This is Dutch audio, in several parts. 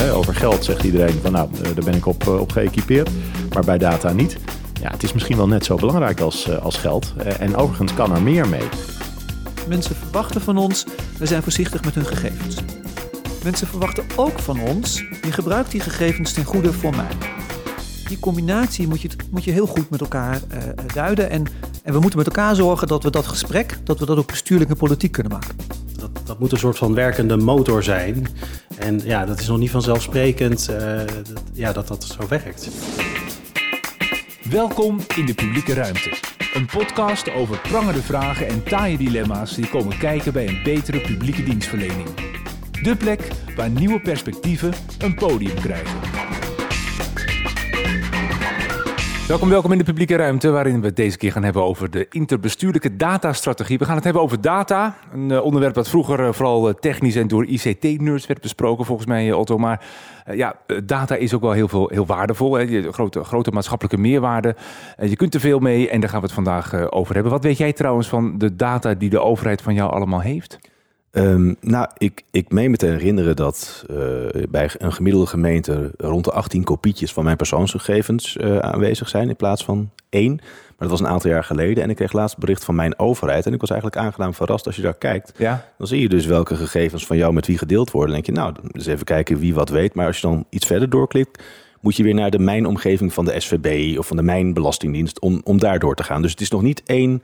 Over geld zegt iedereen van nou, eh, daar ben ik op, eh, op geëquipeerd. Maar bij data niet. Ja, het is misschien wel net zo belangrijk als, eh, als geld. En overigens kan er meer mee. Mensen verwachten van ons, we zijn voorzichtig met hun gegevens. Mensen verwachten ook van ons, je gebruikt die gegevens ten goede voor mij. Die combinatie moet je, moet je heel goed met elkaar duiden. En, en we moeten met elkaar zorgen dat we dat gesprek, dat we dat ook bestuurlijk politiek kunnen maken. Dat, dat moet een soort van werkende motor zijn. En ja, dat is nog niet vanzelfsprekend eh, dat, ja, dat dat zo werkt. Welkom in de publieke ruimte. Een podcast over prangende vragen en taaie dilemma's die komen kijken bij een betere publieke dienstverlening. De plek waar nieuwe perspectieven een podium krijgen. Welkom, welkom in de publieke ruimte, waarin we het deze keer gaan hebben over de interbestuurlijke datastrategie. We gaan het hebben over data, een eh, onderwerp dat vroeger eh, vooral eh, technisch en door ICT-nerds werd besproken, volgens mij, Otto. Maar ja, data is ook wel heel, veel, heel waardevol, hè. Grote, grote maatschappelijke meerwaarde. Je kunt er veel mee en daar gaan we het vandaag over hebben. Wat weet jij trouwens van de data die de overheid van jou allemaal heeft? Ehm, nou, ik, ik meen me te herinneren dat eh, bij een gemiddelde gemeente rond de 18 kopietjes van mijn persoonsgegevens eh, aanwezig zijn in plaats van één. Maar dat was een aantal jaar geleden en ik kreeg laatst bericht van mijn overheid. En ik was eigenlijk aangenaam verrast als je daar kijkt. Ja? Dan zie je dus welke gegevens van jou met wie gedeeld worden. Dan denk je, nou, dus even kijken wie wat weet. Maar als je dan iets verder doorklikt, moet je weer naar de mijnomgeving van de SVB of van de Mijnbelastingdienst om, om daar door te gaan. Dus het is nog niet één,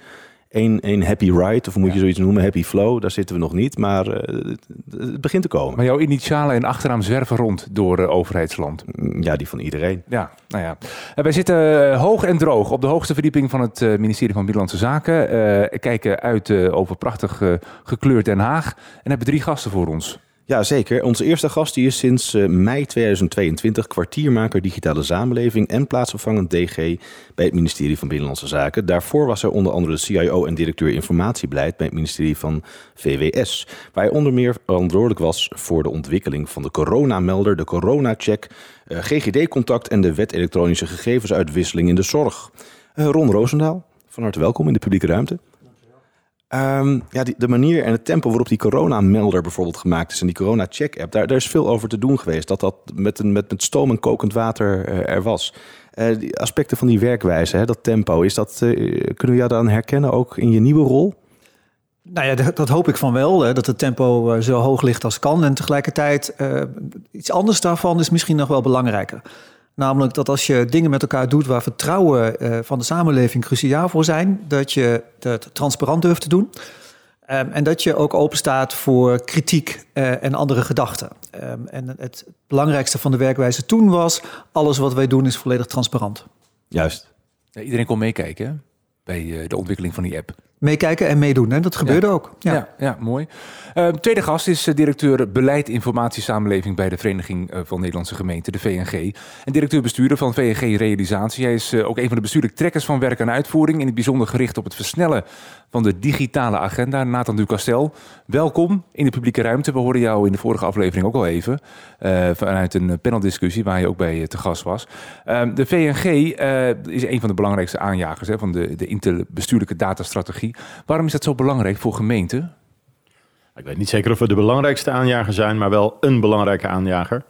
één, één happy ride, of moet je zoiets noemen, happy flow. Daar zitten we nog niet, maar eh, het, het begint te komen. Maar jouw initialen en achternaam zwerven rond door eh, overheidsland. Ja, die van iedereen. Ja, nou ja. Eh, wij zitten hoog en droog op de hoogste verdieping van het ministerie van Binnenlandse Zaken. Kijken uit over prachtig gekleurd Den Haag. En hebben drie gasten voor ons. Ja, zeker. Onze eerste gast die is sinds eh, mei 2022 kwartiermaker digitale samenleving en plaatsvervangend DG bij het ministerie van Binnenlandse Zaken. Daarvoor was hij onder andere de CIO en directeur informatiebeleid bij het ministerie van VWS, waar hij onder meer verantwoordelijk was voor de ontwikkeling van de coronamelder, de coronacheck, eh, GGD-contact en de wet elektronische gegevensuitwisseling in de zorg. Eh, Ron Roosendaal, van harte welkom in de publieke ruimte. Ehm, ja, die, de manier en het tempo waarop die coronamelder bijvoorbeeld gemaakt is en die corona-check-app, daar, daar is veel over te doen geweest. Dat dat met, een, met, met stoom en kokend water eh, er was. Eh, die aspecten van die werkwijze, hè, dat tempo, is dat, eh, kunnen we jou dan herkennen ook in je nieuwe rol? Nou ja, dat, hoop ik van wel, hè, dat het tempo zo hoog ligt als kan. En tegelijkertijd, iets anders daarvan is misschien nog wel belangrijker. Namelijk dat als je dingen met elkaar doet waar vertrouwen eh, van de samenleving cruciaal voor zijn, dat je het transparant durft te doen. Ehm, en dat je ook openstaat voor kritiek eh, en andere gedachten. Ehm, en het belangrijkste van de werkwijze toen was, alles wat wij doen is volledig transparant. Juist. Ja, iedereen kon meekijken bij eh, de ontwikkeling van die app. Meekijken en meedoen, hè? dat gebeurde ook. Ja, Ja. ja, mooi. Eh, tweede gast is eh, directeur Beleid Informatie Samenleving bij de Vereniging eh, van Nederlandse Gemeenten, de VNG. En directeur-bestuurder van VNG Realisatie. Hij is eh, ook een van de bestuurlijke trekkers van werk en uitvoering. In het bijzonder gericht op het versnellen van de digitale agenda. Nathan Ducastel, welkom in de publieke ruimte. We hoorden jou in de vorige aflevering ook al even. eh, vanuit een paneldiscussie waar je ook bij eh, te gast was. Eh, de VNG eh, is een van de belangrijkste aanjagers hè, van de, de interbestuurlijke datastrategie. Waarom is dat zo belangrijk voor gemeenten? Ik weet niet zeker of we de belangrijkste aanjager zijn, maar wel een belangrijke aanjager.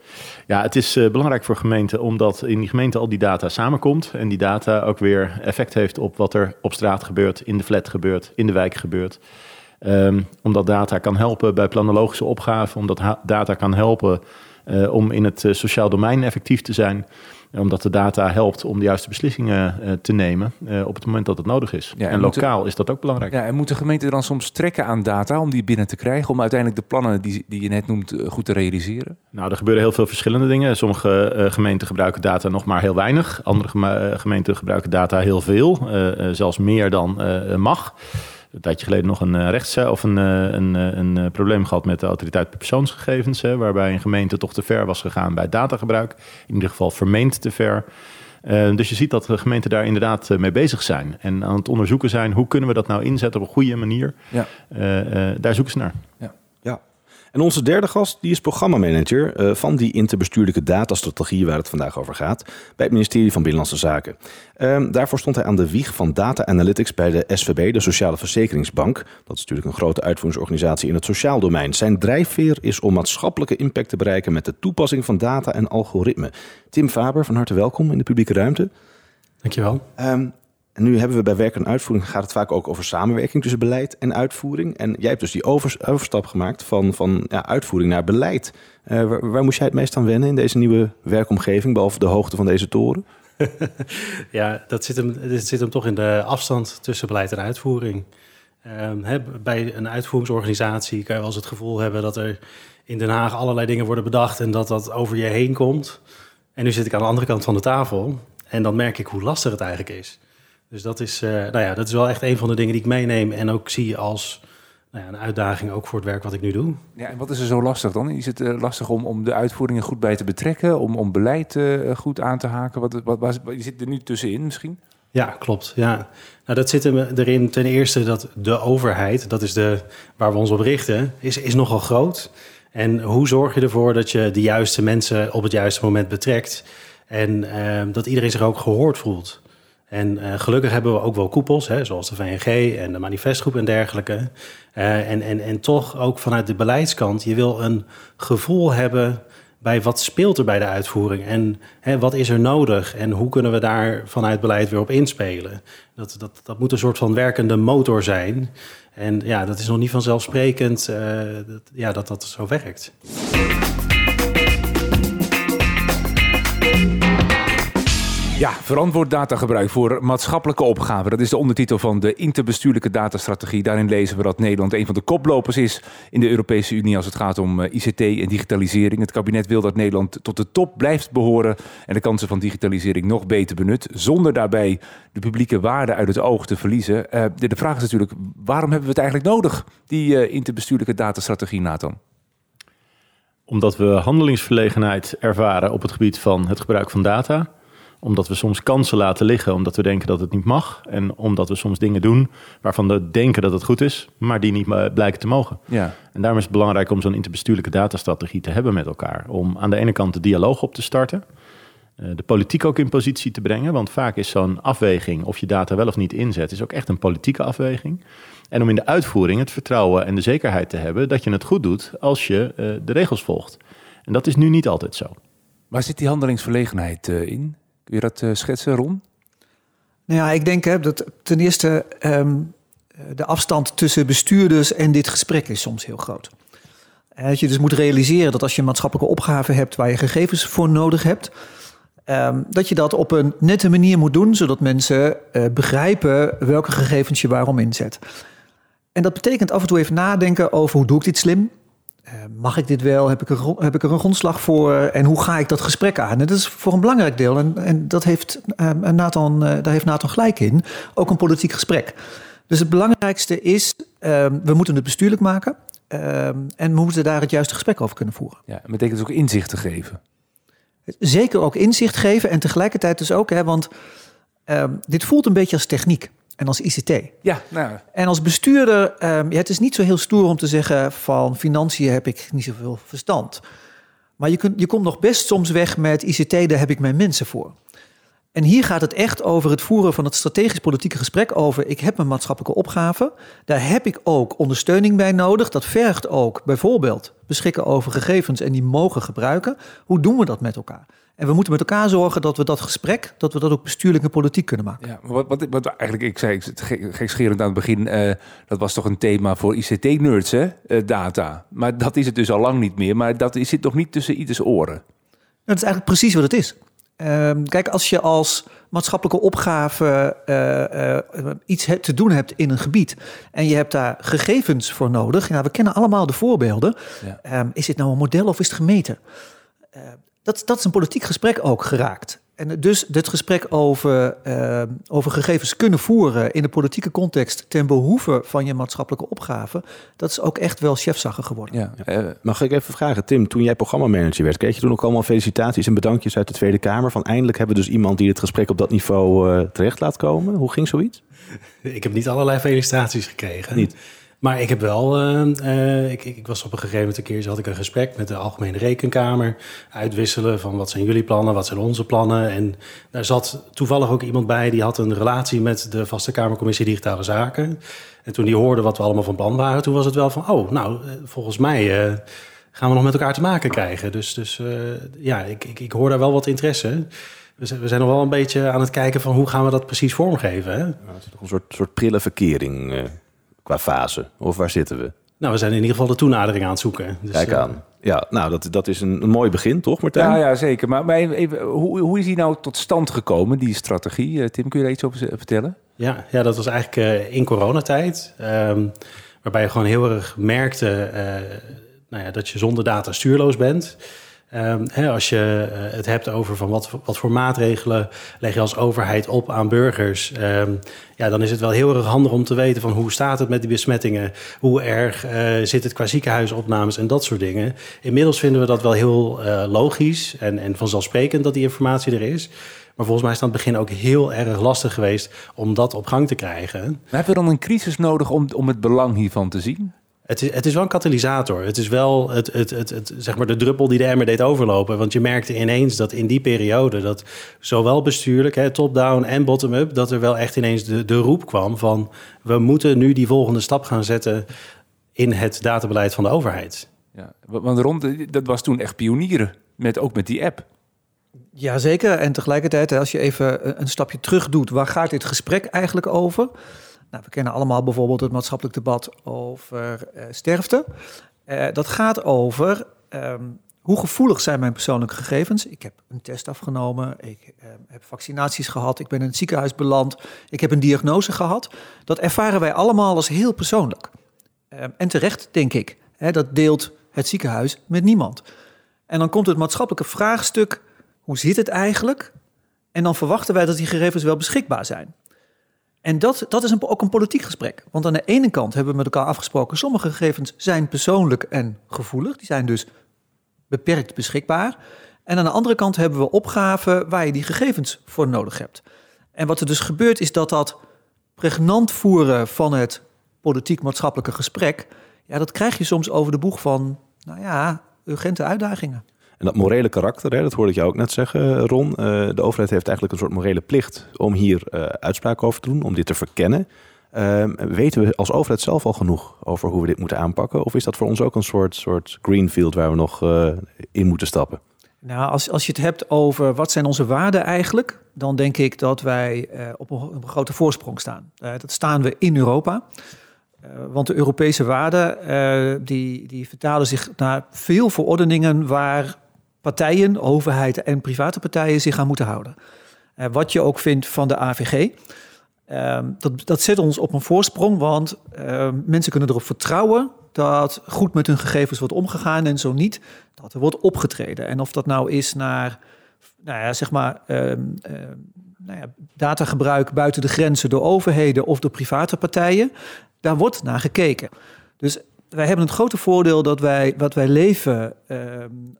Ja, het is eh, belangrijk voor gemeenten omdat in die gemeente al die data samenkomt. En die data ook weer effect heeft op wat er op straat gebeurt, in de flat gebeurt, in de wijk gebeurt. Ehm, omdat data kan helpen bij planologische opgaven, omdat data kan helpen eh, om in het eh, sociaal domein effectief te zijn. Omdat de data helpt om de juiste beslissingen eh, te nemen eh, op het moment dat het nodig is. Ja, en lokaal is dat ook belangrijk. Ja, en moeten gemeenten dan soms trekken aan data om die binnen te krijgen, om uiteindelijk de plannen die, die je net noemt eh, goed te realiseren? Nou, er gebeuren heel veel verschillende dingen. Sommige eh, gemeenten gebruiken data nog maar heel weinig. Andere geme- eh, gemeenten gebruiken data heel veel, eh, eh, zelfs meer dan eh, mag. Een tijdje geleden nog een uh, rechts of een, uh, een, een uh, probleem gehad met de autoriteit persoonsgegevens, hè, waarbij een gemeente toch te ver was gegaan bij datagebruik. In ieder geval vermeend te ver. Uh, dus je ziet dat de gemeenten daar inderdaad mee bezig zijn. En aan het onderzoeken zijn, hoe kunnen we dat nou inzetten op een goede manier? Ja. Uh, daar zoeken ze naar. Ja. En onze derde gast die is programmamanager uh, van die interbestuurlijke datastrategie waar het vandaag over gaat bij het ministerie van Binnenlandse Zaken. Uh, daarvoor stond hij aan de wieg van data analytics bij de SVB, de Sociale Verzekeringsbank. Dat is natuurlijk een grote uitvoeringsorganisatie in het sociaal domein. Zijn drijfveer is om maatschappelijke impact te bereiken met de toepassing van data en algoritme. Tim Faber, van harte welkom in de publieke ruimte. Dankjewel. Um, en nu hebben we bij werk en uitvoering gaat het vaak ook over samenwerking tussen beleid en uitvoering. En jij hebt dus die overstap gemaakt van, van ja, uitvoering naar beleid. Uh, waar, waar, moest jij het meest aan wennen in deze nieuwe werkomgeving, behalve de hoogte van deze toren? ja, dat zit hem, dat zit hem toch in de afstand tussen beleid en uitvoering. Uh, bij een uitvoeringsorganisatie kan je wel eens het gevoel hebben dat er in Den Haag allerlei dingen worden bedacht en dat dat over je heen komt. En nu zit ik aan de andere kant van de tafel en dan merk ik hoe lastig het eigenlijk is. Dus dat is, uh, nou ja, dat is wel echt een van de dingen die ik meeneem en ook zie als nou ja, een uitdaging ook voor het werk wat ik nu doe. Ja, en wat is er zo lastig dan? Is het uh, lastig om, om de uitvoeringen goed bij te betrekken, om, om beleid uh, goed aan te haken? Wat, wat, wat, je zit er nu tussenin misschien? Ja, klopt. Ja. Nou, dat zit erin ten eerste dat de overheid, dat is de, waar we ons op richten, is, is nogal groot. En hoe zorg je ervoor dat je de juiste mensen op het juiste moment betrekt en uh, dat iedereen zich ook gehoord voelt? En uh, gelukkig hebben we ook wel koepels, hè, zoals de VNG en de manifestgroep en dergelijke. Uh, en, en, en toch ook vanuit de beleidskant, je wil een gevoel hebben bij wat speelt er bij de uitvoering en hè, wat is er nodig en hoe kunnen we daar vanuit beleid weer op inspelen. Dat, dat, dat moet een soort van werkende motor zijn. En ja, dat is nog niet vanzelfsprekend uh, dat, ja, dat dat zo werkt. Ja, verantwoord datagebruik voor maatschappelijke opgaven. Dat is de ondertitel van de interbestuurlijke datastrategie. Daarin lezen we dat Nederland een van de koplopers is in de Europese Unie als het gaat om eh, ICT en digitalisering. Het kabinet wil dat Nederland tot de top blijft behoren en de kansen van digitalisering nog beter benut, zonder daarbij de publieke waarde uit het oog te verliezen. Uh, de, vraag is natuurlijk, waarom hebben we het eigenlijk nodig, die uh, interbestuurlijke datastrategie, Nathan? Omdat we handelingsverlegenheid ervaren op het gebied van het gebruik van data omdat we soms kansen laten liggen omdat we denken dat het niet mag. En omdat we soms dingen doen waarvan we denken dat het goed is, maar die niet blijken te mogen. Ja. En daarom is het belangrijk om zo'n interbestuurlijke datastrategie te hebben met elkaar. Om aan de ene kant de dialoog op te starten. Eh, de politiek ook in positie te brengen. Want vaak is zo'n afweging of je data wel of niet inzet, is ook echt een politieke afweging. En om in de uitvoering het vertrouwen en de zekerheid te hebben dat je het goed doet als je uh, de regels volgt. En dat is nu niet altijd zo. Waar zit die handelingsverlegenheid in? Kun je dat uh, schetsen, Ron? Nou ja, ik denk hè, dat ten eerste um, de afstand tussen bestuurders en dit gesprek is soms heel groot. Dat je dus moet realiseren dat als je maatschappelijke opgave hebt waar je gegevens voor nodig hebt, um, dat je dat op een nette manier moet doen, zodat mensen uh, begrijpen welke gegevens je waarom inzet. En dat betekent af en toe even nadenken over hoe doe ik dit slim? Eh, mag ik dit wel? Heb ik, er, heb ik er een grondslag voor? En hoe ga ik dat gesprek aan? En dat is voor een belangrijk deel, en, en dat heeft, uh, Nathan, uh, daar heeft Nathan gelijk in, ook een politiek gesprek. Dus het belangrijkste is, ehm, we moeten het bestuurlijk maken. Ehm, en we moeten daar het juiste gesprek over kunnen voeren. Ja, dat betekent dus ook inzicht te geven. Zeker ook inzicht geven en tegelijkertijd dus ook, hè, want ehm, dit voelt een beetje als techniek en als ICT. Ja, nou. En als bestuurder, um, ja, het is niet zo heel stoer om te zeggen van financiën heb ik niet zoveel verstand. Maar je, kunt, je komt nog best soms weg met ICT, daar heb ik mijn mensen voor. En hier gaat het echt over het voeren van het strategisch politieke gesprek over ik heb een maatschappelijke opgave. Daar heb ik ook ondersteuning bij nodig. Dat vergt ook bijvoorbeeld beschikken over gegevens en die mogen gebruiken. Hoe doen we dat met elkaar? En we moeten met elkaar zorgen dat we dat gesprek, dat we dat ook bestuurlijk en politiek kunnen maken. Ja, wat, wat, wat eigenlijk, ik zei gekscherend aan het begin, uh, dat was toch een thema voor ICT-nerds, hè? Uh, data. Maar dat is het dus al lang niet meer. Maar dat zit nog niet tussen ieders oren. Dat is eigenlijk precies wat het is. Uh, kijk, als je als maatschappelijke opgave uh, iets te doen hebt in een gebied en je hebt daar gegevens voor nodig, ja, we kennen allemaal de voorbeelden. Ja. Um, is dit nou een model of is het gemeten? Dat, dat is een politiek gesprek ook geraakt. En dus dit gesprek over, uh, over gegevens kunnen voeren in de politieke context ten behoeve van je maatschappelijke opgave, dat is ook echt wel chefzagger geworden. Ja. Uh, mag ik even vragen, Tim, toen jij programmamanager werd, kreeg je toen ook allemaal felicitaties en bedankjes uit de Tweede Kamer van eindelijk hebben we dus iemand die het gesprek op dat niveau uh, terecht laat komen? Hoe ging zoiets? Ik heb niet allerlei felicitaties gekregen. Niet. Maar ik heb wel, eh, eh, ik, ik, was op een gegeven moment een keer, had ik een gesprek met de Algemene Rekenkamer. Uitwisselen van wat zijn jullie plannen, wat zijn onze plannen. En daar zat toevallig ook iemand bij die had een relatie met de Vaste Kamercommissie Digitale Zaken. En toen die hoorde wat we allemaal van plan waren, toen was het wel van, oh, nou, eh, volgens mij eh, gaan we nog met elkaar te maken krijgen. Dus, dus ja, ik, ik, ik hoor daar wel wat interesse. We zijn, nog wel een beetje aan het kijken van hoe gaan we dat precies vormgeven. Hè? Het is toch een soort, soort prille verkering qua fase. Of waar zitten we? Nou, we zijn in ieder geval de toenadering aan het zoeken. Dus, Kijk eh, aan. Ja, nou, dat, dat is een, een mooi begin, toch Martijn? Ja, ja, zeker. Maar, maar even, hoe, hoe is die nou tot stand gekomen, die strategie? Eh, Tim, kun je daar iets over vertellen? Ja, ja, dat was eigenlijk eh, in coronatijd. ehm, waarbij je gewoon heel erg merkte eh, nou ja, dat je zonder data stuurloos bent. Ehm, als je eh, het hebt over van wat, wat voor maatregelen leg je als overheid op aan burgers. ehm, ja, dan is het wel heel erg handig om te weten van hoe staat het met die besmettingen. Hoe erg eh, zit het qua ziekenhuisopnames en dat soort dingen. Inmiddels vinden we dat wel heel eh, logisch en, en vanzelfsprekend dat die informatie er is. Maar volgens mij is het aan het begin ook heel erg lastig geweest om dat op gang te krijgen. Maar hebben we dan een crisis nodig om, om het belang hiervan te zien? Het is, het is wel een katalysator. Het is wel het, het, het, het, zeg maar de druppel die de emmer deed overlopen. Want je merkte ineens dat in die periode... dat zowel bestuurlijk, hè, top-down en bottom-up... dat er wel echt ineens de, de roep kwam van... we moeten nu die volgende stap gaan zetten... in het databeleid van de overheid. Ja, wa- want rond, dat was toen echt pionieren, met, ook met die app. Jazeker. En tegelijkertijd, als je even een- een stapje terug doet, waar gaat dit gesprek eigenlijk over? Nou, we kennen allemaal bijvoorbeeld het maatschappelijk debat over eh, sterfte. Eh, dat gaat over ehm, hoe gevoelig zijn mijn persoonlijke gegevens. Ik heb een test afgenomen, ik eh, heb vaccinaties gehad, ik ben in het ziekenhuis beland, ik heb een diagnose gehad. Dat ervaren wij allemaal als heel persoonlijk. Ehm, en terecht, denk ik. Hè, dat deelt het ziekenhuis met niemand. En dan komt het maatschappelijke vraagstuk hoe zit het eigenlijk? En dan verwachten wij dat die gegevens wel beschikbaar zijn. En dat, dat is een, ook een politiek gesprek. Want aan de ene kant hebben we met elkaar afgesproken... sommige gegevens zijn persoonlijk en gevoelig. Die zijn dus beperkt beschikbaar. En aan de andere kant hebben we opgaven... waar je die gegevens voor nodig hebt. En wat er dus gebeurt is dat dat pregnant voeren... van het politiek-maatschappelijke gesprek... ja, dat krijg je soms over de boeg van... nou ja, urgente uitdagingen. En dat morele karakter, hè, dat hoorde ik jou ook net zeggen, Ron. Eh, de overheid heeft eigenlijk een soort morele plicht om hier eh uitspraak over te doen, om dit te verkennen. Ehm, weten we als overheid zelf al genoeg over hoe we dit moeten aanpakken? Of is dat voor ons ook een soort, soort greenfield waar we nog eh, in moeten stappen? Nou, als, als je het hebt over wat zijn onze waarden eigenlijk, dan denk ik dat wij op, een, grote voorsprong staan. Eh, dat staan we in Europa. Want de Europese waarden die, die vertalen zich naar veel verordeningen waar partijen, overheid en private partijen zich aan moeten houden. Eh, wat je ook vindt van de AVG. Ehm, dat, dat zet ons op een voorsprong, want ehm, mensen kunnen erop vertrouwen dat goed met hun gegevens wordt omgegaan en zo niet, dat er wordt opgetreden. En of dat nou is naar, nou ja, zeg maar, ehm, nou ja, datagebruik buiten de grenzen door overheden of door private partijen, daar wordt naar gekeken. Dus wij hebben het grote voordeel dat wij, wat wij leven ehm,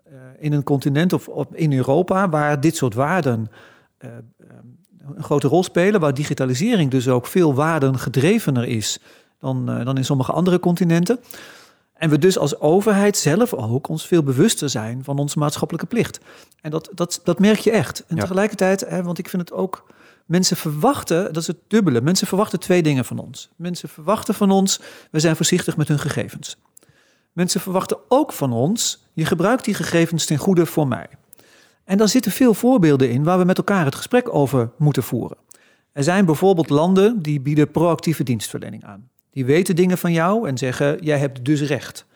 eh, in een continent of, of in Europa, waar dit soort waarden eh, ehm, een grote rol spelen, waar digitalisering dus ook veel waardengedrevener is dan, eh, dan in sommige andere continenten. En we dus als overheid zelf ook ons veel bewuster zijn van onze maatschappelijke plicht. En dat, dat, dat merk je echt. En Ja. tegelijkertijd, hè, want ik vind het ook. Mensen verwachten, dat is het dubbele. Mensen verwachten twee dingen van ons. Mensen verwachten van ons, we zijn voorzichtig met hun gegevens. Mensen verwachten ook van ons, je gebruikt die gegevens ten goede voor mij. En daar zitten veel voorbeelden in waar we met elkaar het gesprek over moeten voeren. Er zijn bijvoorbeeld landen die bieden proactieve dienstverlening aan. Die weten dingen van jou en zeggen, jij hebt dus recht.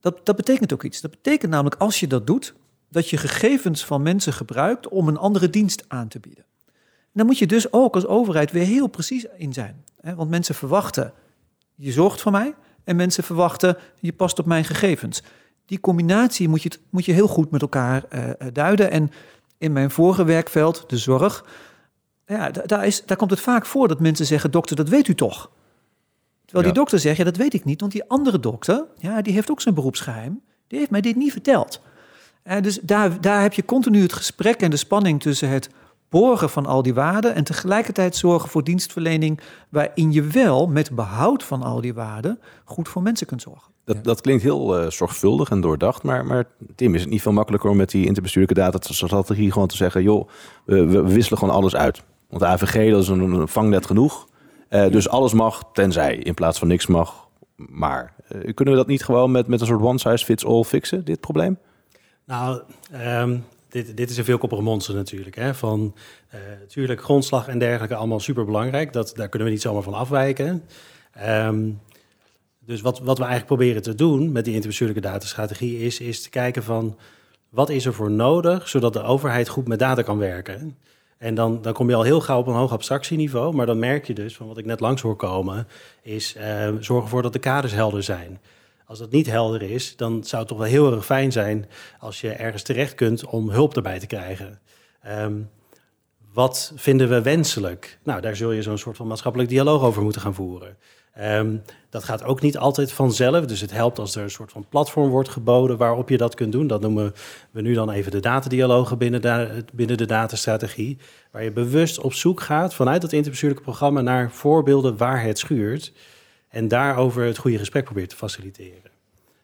Dat, dat betekent ook iets. Dat betekent namelijk als je dat doet, dat je gegevens van mensen gebruikt om een andere dienst aan te bieden. Dan moet je dus ook als overheid weer heel precies in zijn. Want mensen verwachten, je zorgt voor mij. En mensen verwachten, je past op mijn gegevens. Die combinatie moet je, moet je heel goed met elkaar eh, eh, duiden. En in mijn vorige werkveld, de zorg, ja, da- daar, is, daar komt het vaak voor dat mensen zeggen, dokter, dat weet u toch? Terwijl Ja. die dokter zegt, ja, dat weet ik niet. Want die andere dokter, ja, die heeft ook zijn beroepsgeheim. Die heeft mij dit niet verteld. Eh, dus daar, daar heb je continu het gesprek en de spanning tussen het borgen van al die waarden en tegelijkertijd zorgen voor dienstverlening waarin je wel met behoud van al die waarden goed voor mensen kunt zorgen. Dat, dat klinkt heel uh, zorgvuldig en doordacht, maar, maar Tim, is het niet veel makkelijker om met die interbestuurlijke datastrategie gewoon te zeggen, joh, we, we wisselen gewoon alles uit. Want de AVG, dat is een, een vangnet genoeg. Uh, dus alles mag, tenzij, in plaats van niks mag, maar. Uh, kunnen we dat niet gewoon met, met een soort one size fits all fixen, dit probleem? Nou, um, dit, dit is een veelkoppige monster natuurlijk. Hè? Van, natuurlijk, grondslag en dergelijke, allemaal super belangrijk. Dat, daar kunnen we niet zomaar van afwijken. Um, dus wat, wat we eigenlijk proberen te doen met die interbestuurlijke datastrategie is, is te kijken van wat is er voor nodig zodat de overheid goed met data kan werken. En dan, dan kom je al heel gauw op een hoog abstractieniveau, maar dan merk je dus van wat ik net langs hoor komen, is uh, zorgen ervoor dat de kaders helder zijn. Als dat niet helder is, dan zou het toch wel heel erg fijn zijn als je ergens terecht kunt om hulp erbij te krijgen. Um, wat vinden we wenselijk? Nou, daar zul je zo'n soort van maatschappelijk dialoog over moeten gaan voeren. Um, dat gaat ook niet altijd vanzelf. Dus het helpt als er een soort van platform wordt geboden waarop je dat kunt doen. Dat noemen we nu dan even de datadialogen binnen binnen de datastrategie. Waar je bewust op zoek gaat vanuit het interbestuurlijke programma naar voorbeelden waar het schuurt. En daarover het goede gesprek probeert te faciliteren.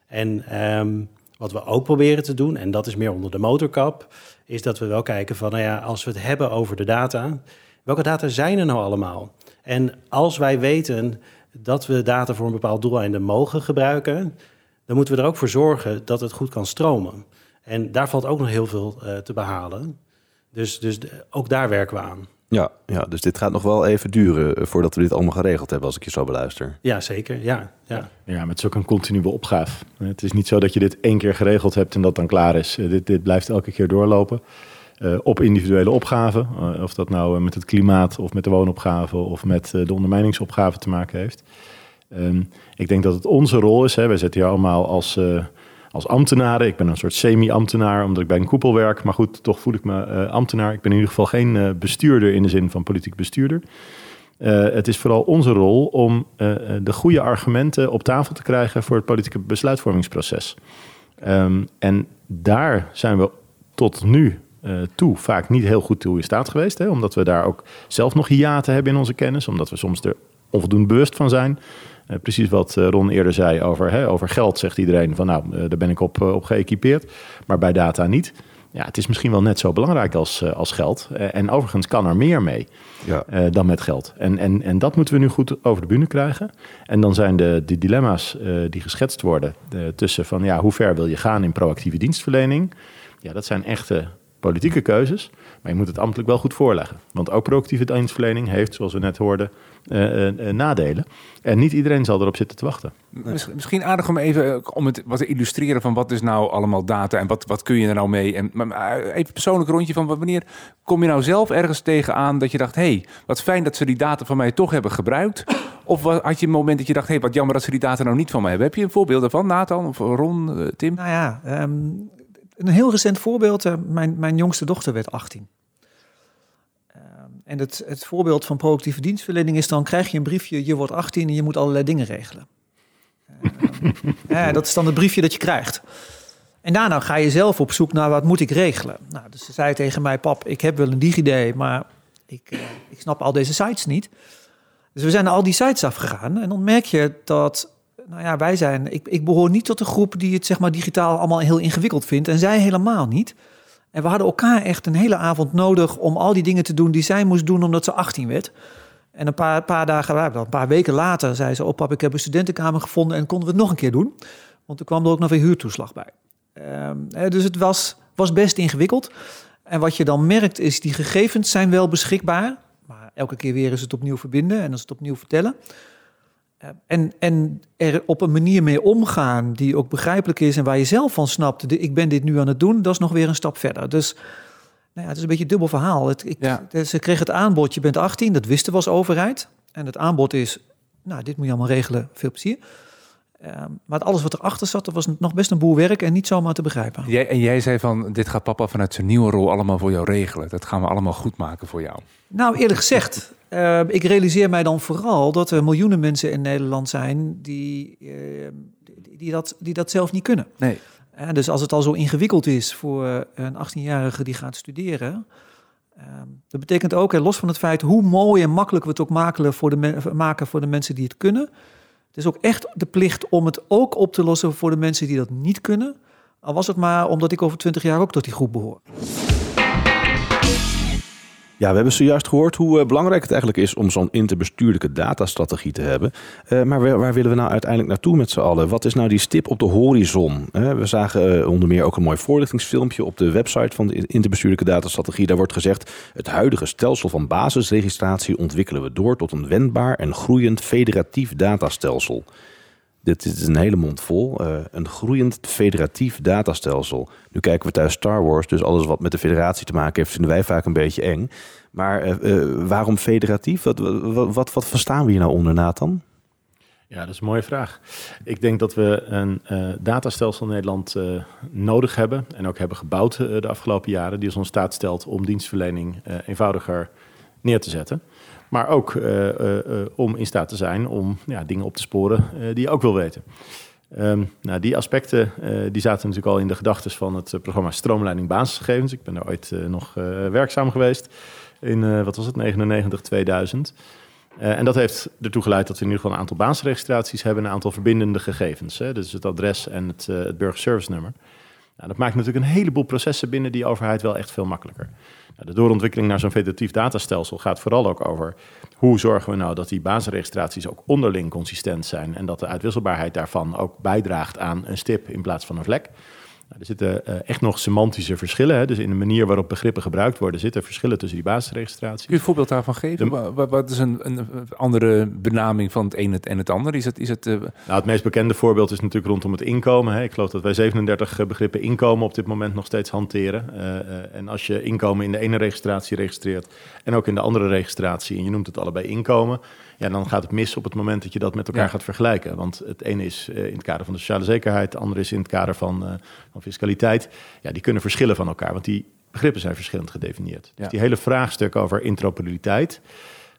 En um, wat we ook proberen te doen, en dat is meer onder de motorkap, is dat we wel kijken van, nou ja, als we het hebben over de data, welke data zijn er nou allemaal? En als wij weten dat we data voor een bepaald doeleinde mogen gebruiken, dan moeten we er ook voor zorgen dat het goed kan stromen. En daar valt ook nog heel veel uh, te behalen. Dus, dus ook daar werken we aan. Ja, ja, dus dit gaat nog wel even duren eh, voordat we dit allemaal geregeld hebben, als ik je zo beluister. Ja, zeker. Ja, ja. ja maar het is ook een continue opgave. Het is niet zo dat je dit één keer geregeld hebt en dat dan klaar is. Eh, dit, dit blijft elke keer doorlopen. Uh, op individuele opgaven. Uh, of dat nou uh, met het klimaat of met de woonopgave of met de ondermijningsopgave te maken heeft. Um, ik denk dat het onze rol is. Hè, wij zitten hier allemaal als, als ambtenaren. Ik ben een soort semi-ambtenaar omdat ik bij een koepel werk. Maar goed, toch voel ik me ambtenaar. Ik ben in ieder geval geen bestuurder in de zin van politiek bestuurder. het is vooral onze rol om de goede argumenten op tafel te krijgen voor het politieke besluitvormingsproces. Um, en daar zijn we tot nu toe vaak niet heel goed toe in staat geweest. Hè? Omdat we daar ook zelf nog hiaten hebben in onze kennis. Omdat we soms er onvoldoende bewust van zijn. Uh, precies wat uh, Ron eerder zei over, hè, over geld, zegt iedereen van nou, daar ben ik op, op geëquipeerd. Maar bij data niet. Ja, het is misschien wel net zo belangrijk als, als geld. en overigens kan er meer mee ja. dan met geld. En, en, en dat moeten we nu goed over de bühne krijgen. En dan zijn de, de dilemma's die geschetst worden tussen van ja, hoe ver wil je gaan in proactieve dienstverlening? Ja, dat zijn echte politieke keuzes. Maar je moet het ambtelijk wel goed voorleggen. Want ook proactieve dienstverlening heeft, zoals we net hoorden, uh, uh, nadelen. En niet iedereen zal erop zitten te wachten. Misschien aardig om even om het wat te illustreren van wat is nou allemaal data en wat, wat kun je er nou mee. En maar even persoonlijk rondje van wanneer kom je nou zelf ergens tegenaan dat je dacht, hé, hey, wat fijn dat ze die data van mij toch hebben gebruikt. Of had je een moment dat je dacht, hé, hey, wat jammer dat ze die data nou niet van mij hebben. Heb je een voorbeeld daarvan, Nathan of Ron, Tim? Nou ja, um, een heel recent voorbeeld. Uh, mijn, mijn jongste dochter werd 18. Uh, en het, het voorbeeld van proactieve dienstverlening is dan krijg je een briefje, je wordt 18 en je moet allerlei dingen regelen. Ja, dat is dan het briefje dat je krijgt. En daarna ga je zelf op zoek naar wat moet ik regelen. Nou, dus ze zei tegen mij, pap, ik heb wel een DigiD, maar ik, ik snap al deze sites niet. Dus we zijn al die sites afgegaan en dan merk je dat nou ja, wij zijn, ik, ik behoor niet tot de groep die het zeg maar digitaal allemaal heel ingewikkeld vindt. En zij helemaal niet. En we hadden elkaar echt een hele avond nodig om al die dingen te doen die zij moest doen omdat ze 18 werd. En een paar, paar dagen, een paar weken later zei ze: Oh, pap, ik heb een studentenkamer gevonden en konden we het nog een keer doen. Want er kwam er ook nog weer huurtoeslag bij. Um, dus het was, was best ingewikkeld. En wat je dan merkt is, die gegevens zijn wel beschikbaar. Maar elke keer weer is het opnieuw verbinden en is het opnieuw vertellen. En, en er op een manier mee omgaan die ook begrijpelijk is en waar je zelf van snapt, ik ben dit nu aan het doen, dat is nog weer een stap verder. Dus nou ja, het is een beetje een dubbel verhaal. Het, ik, ja. Ze kreeg het aanbod, je bent 18, dat wisten we als overheid. En het aanbod is, nou, dit moet je allemaal regelen, veel plezier. Um, maar alles wat erachter zat, dat was nog best een boel werk en niet zomaar te begrijpen. Jij, en jij zei van, dit gaat papa vanuit zijn nieuwe rol allemaal voor jou regelen. Dat gaan we allemaal goed maken voor jou. Nou, eerlijk gezegd, uh, ik realiseer mij dan vooral dat er miljoenen mensen in Nederland zijn die, uh, die, dat, die dat zelf niet kunnen. Nee. Uh, dus als het al zo ingewikkeld is voor een 18-jarige die gaat studeren, Ehm, dat betekent ook, los van het feit hoe mooi en makkelijk we het ook maken voor, de maken voor de mensen die het kunnen. Het is ook echt de plicht om het ook op te lossen voor de mensen die dat niet kunnen. Al was het maar omdat ik over twintig jaar ook tot die groep behoor. Ja, we hebben zojuist gehoord hoe eh, belangrijk het eigenlijk is om zo'n interbestuurlijke datastrategie te hebben. Eh, maar waar, willen we nou uiteindelijk naartoe met z'n allen? Wat is nou die stip op de horizon? Eh, we zagen onder meer ook een mooi voorlichtingsfilmpje op de website van de interbestuurlijke datastrategie. Daar wordt gezegd: het huidige stelsel van basisregistratie ontwikkelen we door tot een wendbaar en groeiend federatief datastelsel. Dit is een hele mond vol. eh, een groeiend federatief datastelsel. Nu kijken we thuis Star Wars, dus alles wat met de federatie te maken heeft, vinden wij vaak een beetje eng. Maar eh, eh, waarom federatief? Wat, wat, wat, verstaan we hier nou onder, Nathan? Ja, dat is een mooie vraag. Ik denk dat we een datastelsel in Nederland nodig hebben en ook hebben gebouwd de afgelopen jaren, die ons in staat stelt om dienstverlening eenvoudiger neer te zetten. Maar ook eh, eh, eh, om in staat te zijn om ja, dingen op te sporen die je ook wil weten. Ehm, nou, die aspecten die zaten natuurlijk al in de gedachten van het programma Stroomleiding Basisgegevens. Ik ben er ooit nog werkzaam geweest in, wat was het, 99, 2000. Eh, en dat heeft ertoe geleid dat we in ieder geval een aantal basisregistraties hebben, een aantal verbindende gegevens. Hè? Dus het adres en het, het burgerservice nummer. Nou, dat maakt natuurlijk een heleboel processen binnen die overheid wel echt veel makkelijker. De doorontwikkeling naar zo'n federatief datastelsel gaat vooral ook over hoe zorgen we nou dat die basisregistraties ook onderling consistent zijn en dat de uitwisselbaarheid daarvan ook bijdraagt aan een stip in plaats van een vlek. Nou, er zitten uh, echt nog semantische verschillen. Hè? Dus in de manier waarop begrippen gebruikt worden, zitten verschillen tussen die basisregistraties. Kun je een voorbeeld daarvan geven? De, wat, is een, een, andere benaming van het een en het ander? Is het, is het, uh... nou, het meest bekende voorbeeld is natuurlijk rondom het inkomen. Hè? Ik geloof dat wij 37 begrippen inkomen op dit moment nog steeds hanteren. Uh, en als je inkomen in de ene registratie registreert en ook in de andere registratie, en je noemt het allebei inkomen, ja, dan gaat het mis op het moment dat je dat met elkaar ja. gaat vergelijken. Want het ene is uh, in het kader van de sociale zekerheid, het andere is in het kader van, uh, van fiscaliteit. Ja, die kunnen verschillen van elkaar, want die begrippen zijn verschillend gedefinieerd. Dus die hele vraagstuk over interoperabiliteit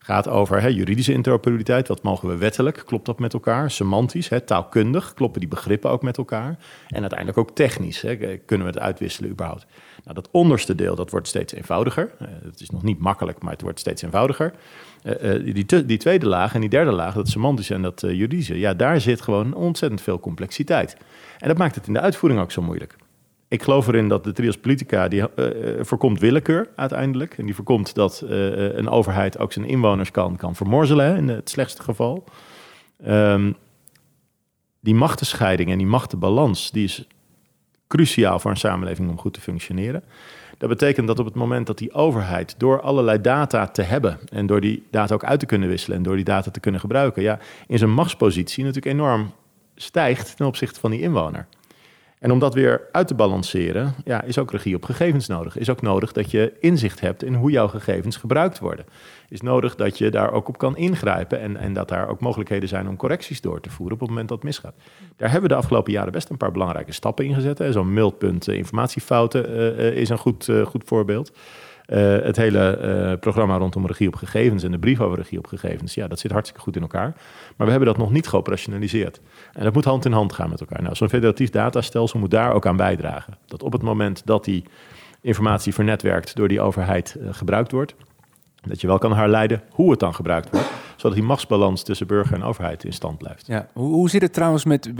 gaat over hè, juridische interoperabiliteit. Wat mogen we wettelijk? Klopt dat met elkaar? Semantisch, hè, taalkundig, kloppen die begrippen ook met elkaar? En uiteindelijk ook technisch, hè, kunnen we het uitwisselen überhaupt? Nou, dat onderste deel, dat wordt steeds eenvoudiger. Uh, het is nog niet makkelijk, maar het wordt steeds eenvoudiger. Uh, die, die, tweede laag en die derde laag, dat semantische en dat juridische, ja, daar zit gewoon ontzettend veel complexiteit. En dat maakt het in de uitvoering ook zo moeilijk. Ik geloof erin dat de trias politica, die uh, voorkomt willekeur uiteindelijk. En die voorkomt dat een overheid ook zijn inwoners kan, kan vermorzelen, in het slechtste geval. Um, die machtenscheiding en die machtenbalans, die is cruciaal voor een samenleving om goed te functioneren. Dat betekent dat op het moment dat die overheid door allerlei data te hebben en door die data ook uit te kunnen wisselen en door die data te kunnen gebruiken, ja, in zijn machtspositie natuurlijk enorm stijgt ten opzichte van die inwoner. En om dat weer uit te balanceren, ja, is ook regie op gegevens nodig. Is ook nodig dat je inzicht hebt in hoe jouw gegevens gebruikt worden. Is nodig dat je daar ook op kan ingrijpen en, en dat daar ook mogelijkheden zijn om correcties door te voeren op het moment dat misgaat. Daar hebben we de afgelopen jaren best een paar belangrijke stappen in gezet. Zo'n meldpunt uh, informatiefouten uh, is een goed, goed voorbeeld. Uh, het hele uh, programma rondom regie op gegevens en de brief over regie op gegevens, ja, dat zit hartstikke goed in elkaar. Maar we hebben dat nog niet geoperationaliseerd. En dat moet hand in hand gaan met elkaar. Nou, zo'n federatief datastelsel moet daar ook aan bijdragen. Dat op het moment dat die informatie vernetwerkt door die overheid uh, gebruikt wordt, dat je wel kan herleiden hoe het dan gebruikt wordt, zodat die machtsbalans tussen burger en overheid in stand blijft. Ja, hoe, hoe zit het trouwens met,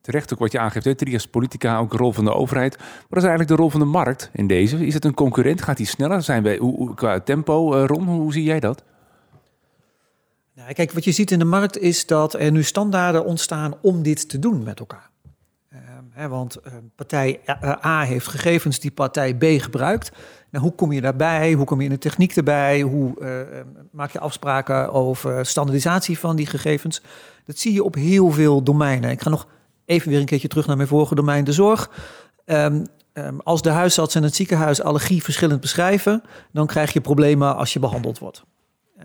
terecht ook wat je aangeeft, hè, trias politica, ook de rol van de overheid. Wat is eigenlijk de rol van de markt in deze? Is het een concurrent? Gaat die sneller? Zijn wij, hoe, qua tempo, uh, Ron, hoe zie jij dat? Nou, kijk, wat je ziet in de markt is dat er nu standaarden ontstaan om dit te doen met elkaar. Uh, hè, want uh, partij A heeft gegevens die partij B gebruikt. Nou, hoe kom je daarbij? Hoe kom je in de techniek erbij? Hoe uh, maak je afspraken over standaardisatie van die gegevens? Dat zie je op heel veel domeinen. Ik ga nog even weer een keertje terug naar mijn vorige domein, de zorg. Um, um, als de huisarts en het ziekenhuis allergie verschillend beschrijven, dan krijg je problemen als je behandeld wordt.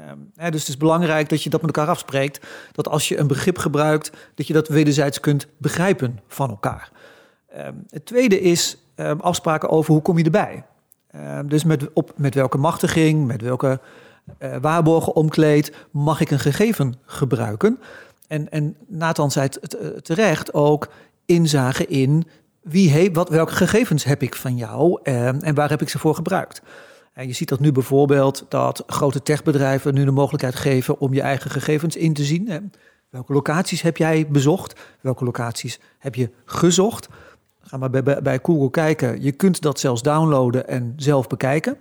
Um, hè, dus het is belangrijk dat je dat met elkaar afspreekt. Dat als je een begrip gebruikt, dat je dat wederzijds kunt begrijpen van elkaar. het tweede is afspraken over hoe kom je erbij. Uh, dus met, op, met welke machtiging, met welke uh, waarborgen omkleed mag ik een gegeven gebruiken. En, en Nathan zei het terecht ook inzage in wie heeft, wat, welke gegevens heb ik van jou uh, en waar heb ik ze voor gebruikt. En je ziet dat nu bijvoorbeeld dat grote techbedrijven nu de mogelijkheid geven om je eigen gegevens in te zien. Welke locaties heb jij bezocht? Welke locaties heb je gezocht? Ga maar bij, bij, bij Google kijken. Je kunt dat zelfs downloaden en zelf bekijken.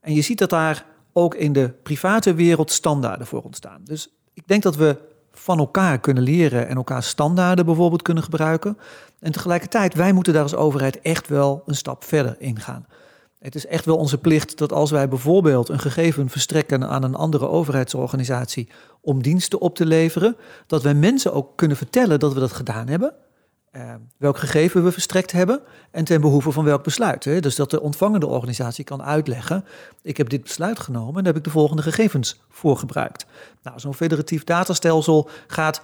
En je ziet dat daar ook in de private wereld standaarden voor ontstaan. Dus ik denk dat we van elkaar kunnen leren en elkaar standaarden bijvoorbeeld kunnen gebruiken. En tegelijkertijd, wij moeten daar als overheid echt wel een stap verder in gaan. Het is echt wel onze plicht dat als wij bijvoorbeeld een gegeven verstrekken aan een andere overheidsorganisatie om diensten op te leveren, dat wij mensen ook kunnen vertellen dat we dat gedaan hebben. Uh, welk gegeven we verstrekt hebben en ten behoeve van welk besluit. Hè? Dus dat de ontvangende organisatie kan uitleggen: ik heb dit besluit genomen en daar heb ik de volgende gegevens voor gebruikt. Nou, zo'n federatief datastelsel gaat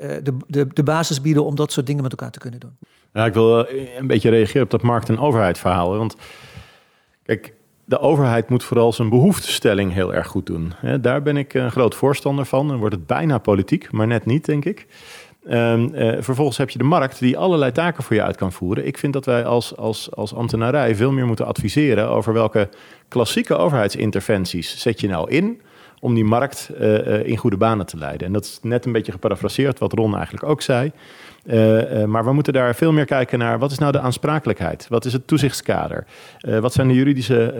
uh, de, de, de basis bieden om dat soort dingen met elkaar te kunnen doen. Ja, ik wil een beetje reageren op dat markt- en overheidsverhaal. Want kijk, de overheid moet vooral zijn behoeftestelling heel erg goed doen. Daar ben ik een groot voorstander van. Dan wordt het bijna politiek, maar net niet, denk ik. Um, uh, vervolgens heb je de markt die allerlei taken voor je uit kan voeren. Ik vind dat wij als, als, als ambtenarij veel meer moeten adviseren over welke klassieke overheidsinterventies zet je nou in om die markt uh, uh, in goede banen te leiden. En dat is net een beetje geparafraseerd wat Ron eigenlijk ook zei. Uh, maar we moeten daar veel meer kijken naar wat is nou de aansprakelijkheid? Wat is het toezichtskader? Wat zijn de juridische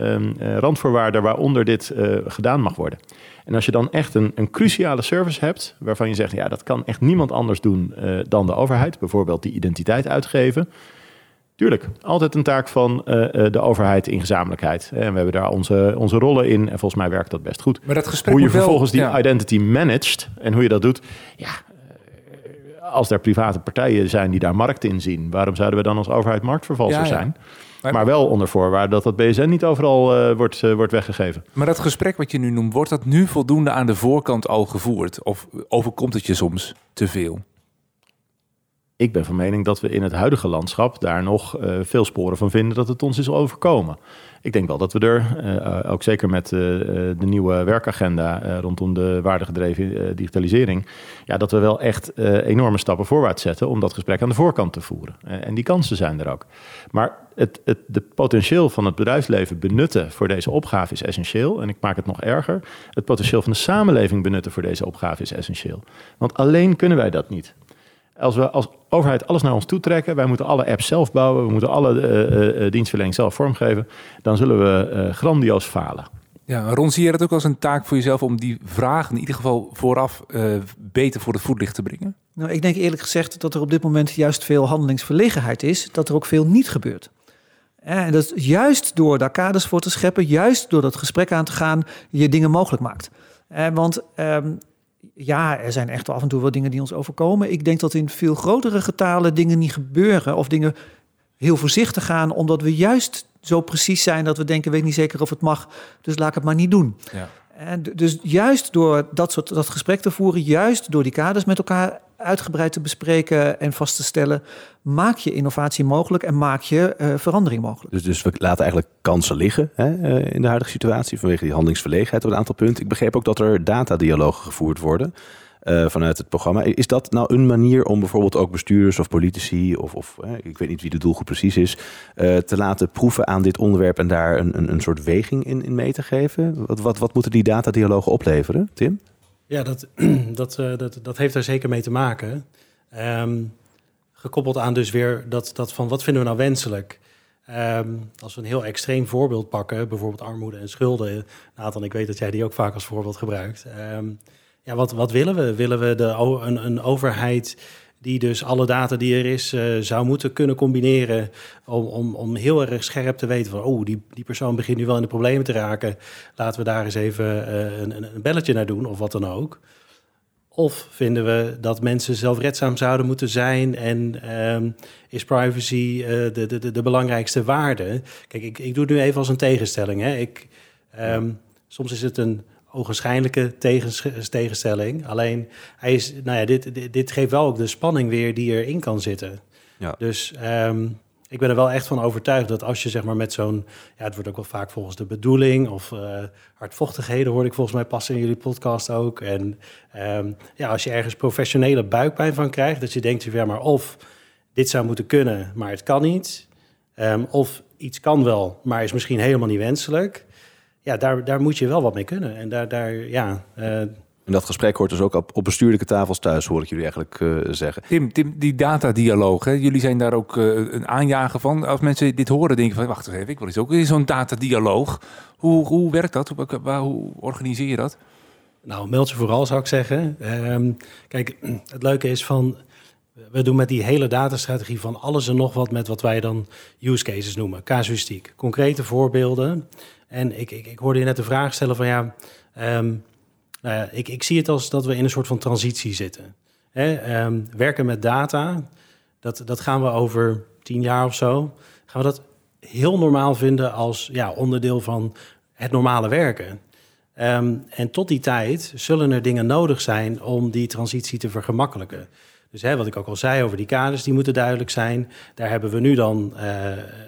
um, randvoorwaarden waaronder dit gedaan mag worden? En als je dan echt een, een, cruciale service hebt, waarvan je zegt, ja, dat kan echt niemand anders doen dan de overheid, bijvoorbeeld die identiteit uitgeven. Tuurlijk, altijd een taak van de overheid in gezamenlijkheid. En we hebben daar onze, onze rollen in en volgens mij werkt dat best goed. Maar dat gesprek hoe je wel, vervolgens die ja. identity managt en hoe je dat doet, ja, als er private partijen zijn die daar markt in zien, waarom zouden we dan als overheid marktvervalser Ja, ja. zijn? Maar- wel onder voorwaarde dat dat BSN niet overal eh, wordt, eh, wordt weggegeven. Maar dat gesprek wat je nu noemt, wordt dat nu voldoende aan de voorkant al gevoerd? Of overkomt het je soms te veel? Ik ben van mening dat we in het huidige landschap daar nog eh, veel sporen van vinden dat het ons is overkomen. Ik denk wel dat we er, eh, ook zeker met eh, de nieuwe werkagenda rondom de waardegedreven digitalisering, ja, dat we wel echt enorme stappen voorwaarts zetten om dat gesprek aan de voorkant te voeren. En die kansen zijn er ook. Maar het, het de potentieel van het bedrijfsleven benutten voor deze opgave is essentieel. En ik maak het nog erger. Het potentieel van de samenleving benutten voor deze opgave is essentieel. Want alleen kunnen wij dat niet. Als we als overheid alles naar ons toe trekken, wij moeten alle apps zelf bouwen, we moeten alle eh, eh, dienstverlening zelf vormgeven, dan zullen we eh, grandioos falen. Ja, Ron, zie je dat ook als een taak voor jezelf om die vraag in ieder geval vooraf eh, beter voor het voetlicht te brengen? Nou, ik denk eerlijk gezegd dat er op dit moment juist veel handelingsverlegenheid is, dat er ook veel niet gebeurt. En dat is juist door daar kaders voor te scheppen, juist door dat gesprek aan te gaan, je dingen mogelijk maakt. Eh, want ehm, ja, er zijn echt af en toe wel dingen die ons overkomen. Ik denk dat in veel grotere getalen dingen niet gebeuren of dingen heel voorzichtig gaan, omdat we juist zo precies zijn dat we denken, weet niet zeker of het mag, dus laat ik het maar niet doen. Ja. En dus juist door dat soort dat gesprek te voeren, juist door die kaders met elkaar uitgebreid te bespreken en vast te stellen, maak je innovatie mogelijk en maak je eh, verandering mogelijk. Dus, dus we laten eigenlijk kansen liggen hè, eh, in de huidige situatie vanwege die handelingsverlegenheid op een aantal punten. Ik begreep ook dat er datadialogen gevoerd worden eh, vanuit het programma. Is dat nou een manier om bijvoorbeeld ook bestuurders of politici of, of ik weet niet wie de doelgroep precies is, eh, te laten proeven aan dit onderwerp en daar een, een, een soort weging in, in mee te geven? Wat, wat, wat moeten die datadialogen opleveren, Tim? Ja, dat, dat, eh, dat, dat heeft er zeker mee te maken. Ehm, gekoppeld aan dus weer dat, dat van wat vinden we nou wenselijk? Ehm, als we een heel extreem voorbeeld pakken, bijvoorbeeld armoede en schulden. Nathan, ik weet dat jij die ook vaak als voorbeeld gebruikt. Ehm, ja, wat, wat willen we? Willen we de, een, een overheid die dus alle data die er is eh, zou moeten kunnen combineren om, om, om heel erg scherp te weten van, oh, die, die persoon begint nu wel in de problemen te raken. Laten we daar eens even eh, een, een belletje naar doen of wat dan ook. Of vinden we dat mensen zelfredzaam zouden moeten zijn en ehm, is privacy eh, de, de, de, de belangrijkste waarde? Kijk, ik, ik doe het nu even als een tegenstelling. Hè. Ik, ehm, soms is het een ogenschijnlijke tegens- tegenstelling. Alleen, hij is, nou ja, dit, dit, dit geeft wel ook de spanning weer die erin kan zitten. Ja. Dus ehm, ik ben er wel echt van overtuigd dat als je zeg maar met zo'n... Ja, het wordt ook wel vaak volgens de bedoeling of eh, hardvochtigheden hoorde ik volgens mij passen in jullie podcast ook. En ehm, ja, als je ergens professionele buikpijn van krijgt, dat je denkt, ja, maar of dit zou moeten kunnen, maar het kan niet. Ehm, of iets kan wel, maar is misschien helemaal niet wenselijk. Ja, daar, daar moet je wel wat mee kunnen. En daar, daar ja, uh, en dat gesprek hoort dus ook op, op bestuurlijke tafels thuis, hoor ik jullie eigenlijk uh, zeggen. Tim, Tim, die datadialoog, hè? jullie zijn daar ook uh, een aanjager van. Als mensen dit horen, denken van, wacht eens even, ik wil eens ook in zo'n datadialoog. Hoe, hoe werkt dat? Hoe, hoe, organiseer je dat? Nou, meld je vooral, zou ik zeggen. Um, kijk, het leuke is van, we doen met die hele datastrategie van alles en nog wat met wat wij dan use cases noemen, casuïstiek. Concrete voorbeelden. En ik, ik, ik hoorde je net de vraag stellen van, ja... Um, nou ja, ik, ik zie het als dat we in een soort van transitie zitten. Hè, um, werken met data, dat, dat gaan we over tien jaar of zo, gaan we dat heel normaal vinden als ja, onderdeel van het normale werken. Um, en tot die tijd zullen er dingen nodig zijn om die transitie te vergemakkelijken. Dus hè, wat ik ook al zei over die kaders, die moeten duidelijk zijn. Daar hebben we nu dan, uh,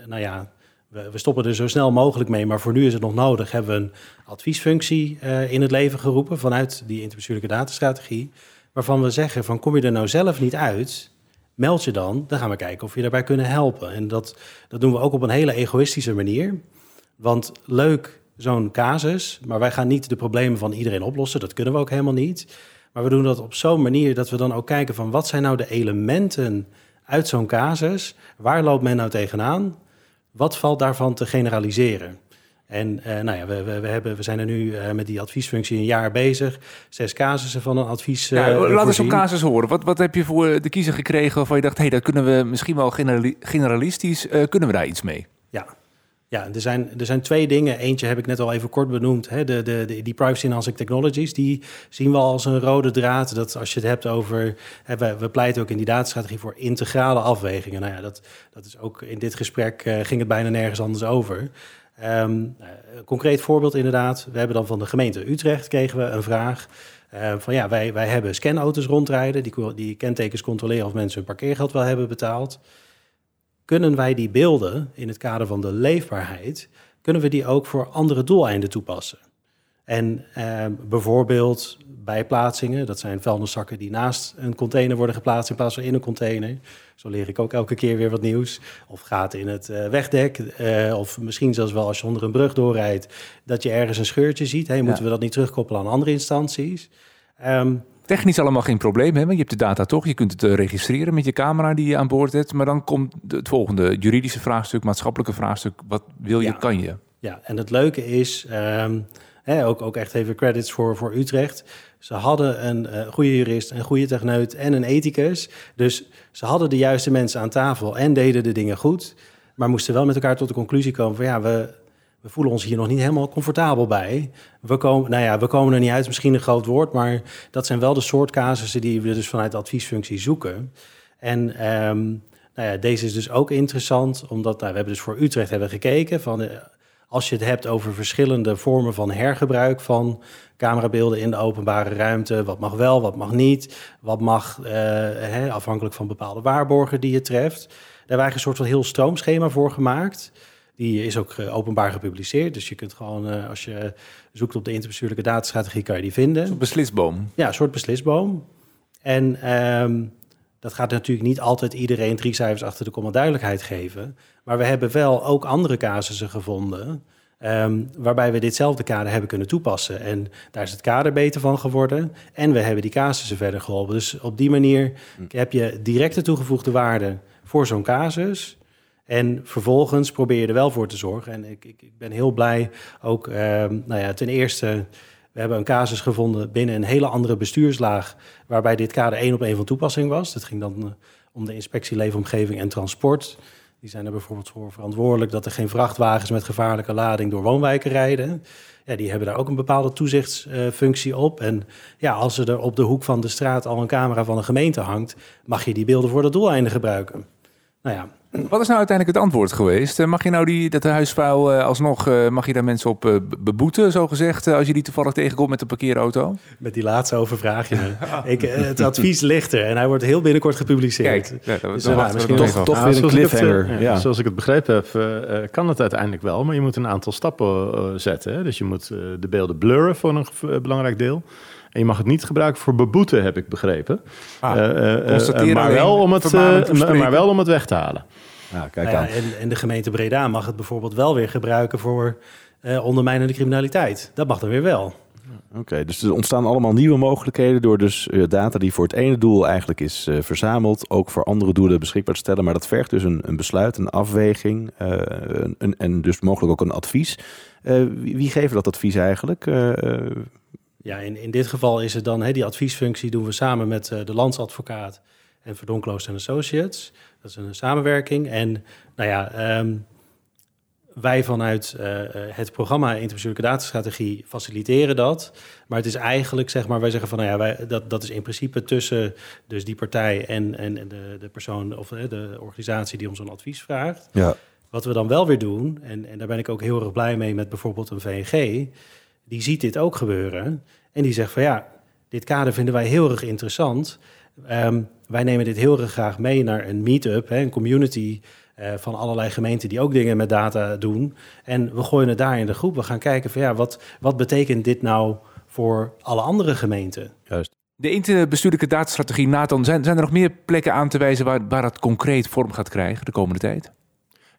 nou ja, we, stoppen er zo snel mogelijk mee, maar voor nu is het nog nodig. Hebben we een adviesfunctie uh, in het leven geroepen vanuit die interbestuurlijke datastrategie. Waarvan we zeggen van kom je er nou zelf niet uit, meld je dan. Dan gaan we kijken of je daarbij kunnen helpen. En dat, dat doen we ook op een hele egoïstische manier. Want leuk zo'n casus, maar wij gaan niet de problemen van iedereen oplossen. Dat kunnen we ook helemaal niet. Maar we doen dat op zo'n manier dat we dan ook kijken van wat zijn nou de elementen uit zo'n casus? Waar loopt men nou tegenaan? Wat valt daarvan te generaliseren? En uh, nou ja, we, we, we, hebben, we zijn er nu uh, met die adviesfunctie een jaar bezig. Zes casussen van een advies. Uh, ja, laat eens op casus horen. Wat, wat heb je voor de kiezer gekregen waarvan je dacht, hé, hey, dat kunnen we misschien wel generalistisch, kunnen we daar iets mee? Ja, ja, er zijn, er zijn twee dingen. Eentje heb ik net al even kort benoemd. Hè, de, de, die privacy enhancing technologies, die zien we als een rode draad. Dat als je het hebt over... Hè, we, pleiten ook in die datastrategie voor integrale afwegingen. Nou ja, dat, dat is ook in dit gesprek uh, ging het bijna nergens anders over. Um, een concreet voorbeeld inderdaad. We hebben dan van de gemeente Utrecht kregen we een vraag... Uh, van ja, wij, wij hebben scanauto's rondrijden, die, die kentekens controleren of mensen hun parkeergeld wel hebben betaald kunnen wij die beelden in het kader van de leefbaarheid, kunnen we die ook voor andere doeleinden toepassen. En eh, bijvoorbeeld bijplaatsingen, dat zijn vuilniszakken die naast een container worden geplaatst in plaats van in een container. Zo leer ik ook elke keer weer wat nieuws. Of gaat in het uh, wegdek, uh, of misschien zelfs wel als je onder een brug doorrijdt, dat je ergens een scheurtje ziet. Hey, moeten ja. we dat niet terugkoppelen aan andere instanties? Um, Technisch allemaal geen probleem, want je hebt de data toch. Je kunt het uh, registreren met je camera die je aan boord hebt. Maar dan komt het volgende juridische vraagstuk, maatschappelijke vraagstuk. Wat wil je, ja. kan je? Ja, en het leuke is, um, hè, ook, ook echt even credits voor, voor Utrecht. Ze hadden een uh, goede jurist, een goede techneut en een ethicus. Dus ze hadden de juiste mensen aan tafel en deden de dingen goed. Maar moesten wel met elkaar tot de conclusie komen van ja, we, we voelen ons hier nog niet helemaal comfortabel bij. We komen, nou ja, we komen er niet uit, misschien een groot woord, maar dat zijn wel de soort casussen die we dus vanuit de adviesfunctie zoeken. En um, nou ja, deze is dus ook interessant, omdat nou, we hebben dus voor Utrecht hebben gekeken van uh, als je het hebt over verschillende vormen van hergebruik van camerabeelden in de openbare ruimte, wat mag wel, wat mag niet, wat mag uh, hè, afhankelijk van bepaalde waarborgen die je treft. Daar hebben we een soort van heel stroomschema voor gemaakt. Die is ook uh, openbaar gepubliceerd. Dus je kunt gewoon, uh, als je zoekt op de interbestuurlijke datastrategie, kan je die vinden. Een beslisboom. Ja, een soort beslisboom. En um, dat gaat natuurlijk niet altijd iedereen drie cijfers achter de komma duidelijkheid geven. Maar we hebben wel ook andere casussen gevonden. Um, waarbij we ditzelfde kader hebben kunnen toepassen. En daar is het kader beter van geworden. En we hebben die casussen verder geholpen. Dus op die manier hm. heb je directe toegevoegde waarde voor zo'n casus. En vervolgens probeer je er wel voor te zorgen. En ik, ik, ik ben heel blij ook, uh, nou ja, ten eerste, we hebben een casus gevonden binnen een hele andere bestuurslaag, waarbij dit kader één op één van toepassing was. Dat ging dan uh, om de inspectie leefomgeving en transport. Die zijn er bijvoorbeeld voor verantwoordelijk dat er geen vrachtwagens met gevaarlijke lading door woonwijken rijden. Ja, die hebben daar ook een bepaalde toezichtsfunctie op. En ja, als er op de hoek van de straat al een camera van een gemeente hangt, mag je die beelden voor dat doeleinde gebruiken. Nou ja, wat is nou uiteindelijk het antwoord geweest? Eh, mag je nou die, dat huisvuil uh, alsnog, uh, mag je daar mensen op beboeten, zo gezegd, als je die toevallig tegenkomt met een parkeerauto? Met die laatste overvraag je Ik, het advies ligt er en hij wordt heel binnenkort gepubliceerd. Kijk, ja, dat, dus, dat misschien toch, toch weer een cliffhanger. Het, ja. Zoals ik het begrepen heb, kan het uiteindelijk wel, maar je moet een aantal stappen zetten. Hè? Dus je moet de beelden blurren voor een belangrijk deel. En je mag het niet gebruiken voor beboeten, heb ik begrepen. Ah, uh, uh, maar, wel om het, maar wel om het weg te halen. Ja, kijk Nou ja, aan. en, en de gemeente Breda mag het bijvoorbeeld wel weer gebruiken voor eh ondermijnende criminaliteit. Dat mag dan weer wel. Oké, dus er ontstaan allemaal nieuwe mogelijkheden door dus eh, data die voor het ene doel eigenlijk is eh, verzameld, ook voor andere doelen beschikbaar te stellen. Maar dat vergt dus een, een besluit, een afweging eh, een, een- en dus mogelijk ook een advies. Eh, wie, wie geeft dat advies eigenlijk? Ja, in, in dit geval is het dan, hè, die adviesfunctie doen we samen met eh, de landsadvocaat en Verdonkloos en Associates. Dat is een samenwerking. En nou ja, ehm, wij vanuit eh, eh, het programma Interbestuurlijke Datastrategie faciliteren dat. Maar het is eigenlijk, zeg maar, wij zeggen van, nou ja, wij, dat, dat is in principe tussen dus die partij en, en de, de persoon of de organisatie die ons een advies vraagt. ja. Wat we dan wel weer doen, en, en daar ben ik ook heel erg blij mee met bijvoorbeeld een VNG, die ziet dit ook gebeuren. En die zegt van ja, dit kader vinden wij heel erg interessant. Ehm, wij nemen dit heel erg graag mee naar een meet-up, hè, een community eh, van allerlei gemeenten die ook dingen met data doen. En we gooien het daar in de groep. We gaan kijken van ja, wat, wat betekent dit nou voor alle andere gemeenten? Juist. De interbestuurlijke datastrategie, Nathan, zijn, zijn er nog meer plekken aan te wijzen waar, waar dat concreet vorm gaat krijgen de komende tijd?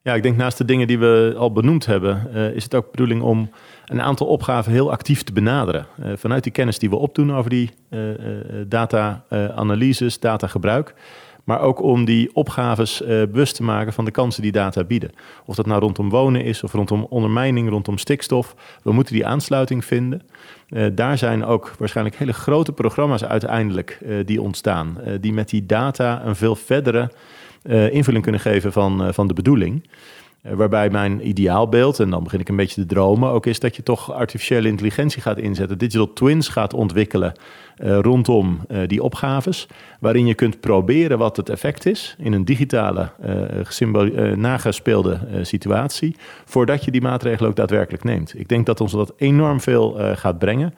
Ja, ik denk naast de dingen die we al benoemd hebben, eh, is het ook bedoeling om een aantal opgaven heel actief te benaderen. Eh, vanuit die kennis die we opdoen over die eh, data-analyses, datagebruik. Maar ook om die opgaves bewust te maken van de kansen die data bieden. Of dat nou rondom wonen is of rondom ondermijning, rondom stikstof. We moeten die aansluiting vinden. Daar zijn ook waarschijnlijk hele grote programma's uiteindelijk die ontstaan. die met die data een veel verdere eh, invulling kunnen geven van, eh, van de bedoeling. Eh, waarbij mijn ideaalbeeld, en dan begin ik een beetje te dromen, ook is dat je toch artificiële intelligentie gaat inzetten, digital twins gaat ontwikkelen rondom die opgaves, waarin je kunt proberen wat het effect is in een digitale, eh, nagespeelde situatie, voordat je die maatregelen ook daadwerkelijk neemt. Ik denk dat ons dat enorm veel gaat brengen.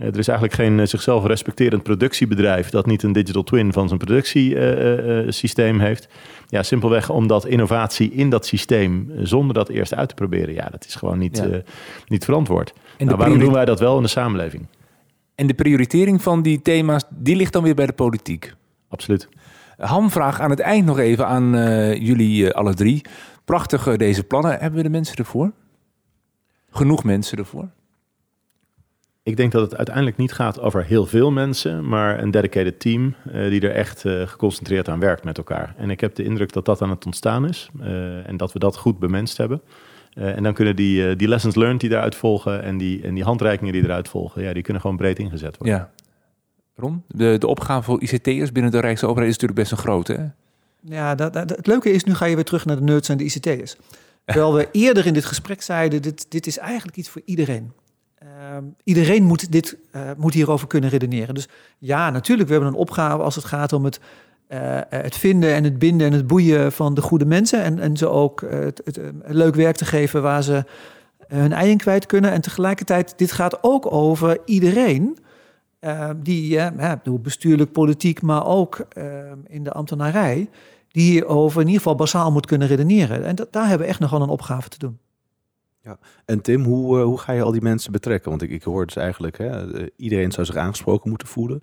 Eh, er is eigenlijk geen eh, zichzelf respecterend productiebedrijf dat niet een digital twin van zijn productiesysteem heeft. Ja, simpelweg omdat innovatie in dat systeem, eh, zonder dat eerst uit te proberen, ja, dat is gewoon niet, Ja. eh, niet verantwoord. En nou, waarom doen wij dat wel in de samenleving? En de prioritering van die thema's, die ligt dan weer bij de politiek. Absoluut. Hamvraag aan het eind nog even aan eh, jullie eh, alle drie. Prachtig eh, deze plannen. Hebben we de mensen ervoor? Genoeg mensen ervoor? Ik denk dat het uiteindelijk niet gaat over heel veel mensen, maar een dedicated team eh, die er echt eh, geconcentreerd aan werkt met elkaar. En ik heb de indruk dat dat aan het ontstaan is eh, en dat we dat goed bemenst hebben. Eh, en dan kunnen die, eh, die lessons learned die daaruit volgen en die, en die handreikingen die eruit volgen, ja, die kunnen gewoon breed ingezet worden. Ja. Ron, de, de opgave voor ICT'ers binnen de Rijksoverheid is natuurlijk best een grote. Hè? Ja, dat, dat- het leuke is, nu ga je weer terug naar de nerds en de ICT'ers. Terwijl we eerder in dit gesprek zeiden, dit, dit is eigenlijk iets voor iedereen. Ehm, iedereen moet, dit, eh, moet hierover kunnen redeneren. Dus ja, natuurlijk, we hebben een opgave als het gaat om het, eh, het vinden en het binden en het boeien van de goede mensen. En, en ze ook eh, het, eh, leuk werk te geven waar ze hun ei in kwijt kunnen. En tegelijkertijd, dit gaat ook over iedereen. eh, die, eh, bestuurlijk, politiek, maar ook eh, in de ambtenarij die hierover in ieder geval basaal moet kunnen redeneren. En daar hebben we echt nog wel een opgave te doen. En Tim, hoe, eh, hoe ga je al die mensen betrekken? Want ik, ik hoor dus eigenlijk, hè, eh, iedereen zou zich aangesproken moeten voelen.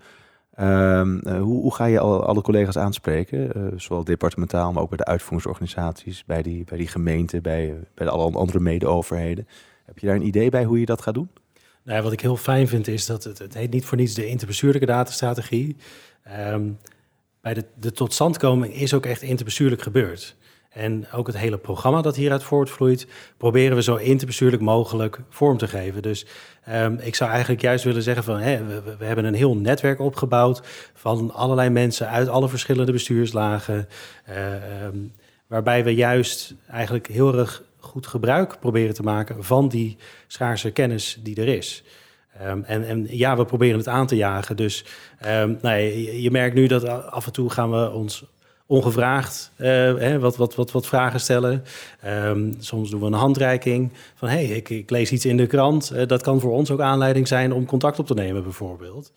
Ehm, eh, hoe, hoe ga je al, alle collega's aanspreken? Zowel departementaal, maar ook bij de uitvoeringsorganisaties, bij die, bij die gemeenten, bij, bij alle andere mede-overheden. Heb je daar een idee bij hoe je dat gaat doen? Nou ja, wat ik heel fijn vind is dat het, het heet niet voor niets de interbestuurlijke datastrategie. Ehm, bij de, de totstandkoming is ook echt interbestuurlijk gebeurd. En ook het hele programma dat hieruit voortvloeit, proberen we zo interbestuurlijk mogelijk vorm te geven. Dus ehm, ik zou eigenlijk juist willen zeggen van, we, we- hebben een heel netwerk opgebouwd van allerlei mensen uit alle verschillende bestuurslagen. eh, ehm, waarbij we juist eigenlijk heel erg goed gebruik proberen te maken van die schaarse kennis die er is. Ehm, en, en ja, we proberen het aan te jagen. Dus ehm, nou, je merkt nu dat af en toe gaan we ons ongevraagd eh, hè, wat, wat, wat, wat vragen stellen. Ehm, soms doen we een handreiking van... hey, ik, lees iets in de krant. Eh, dat kan voor ons ook aanleiding zijn om contact op te nemen bijvoorbeeld.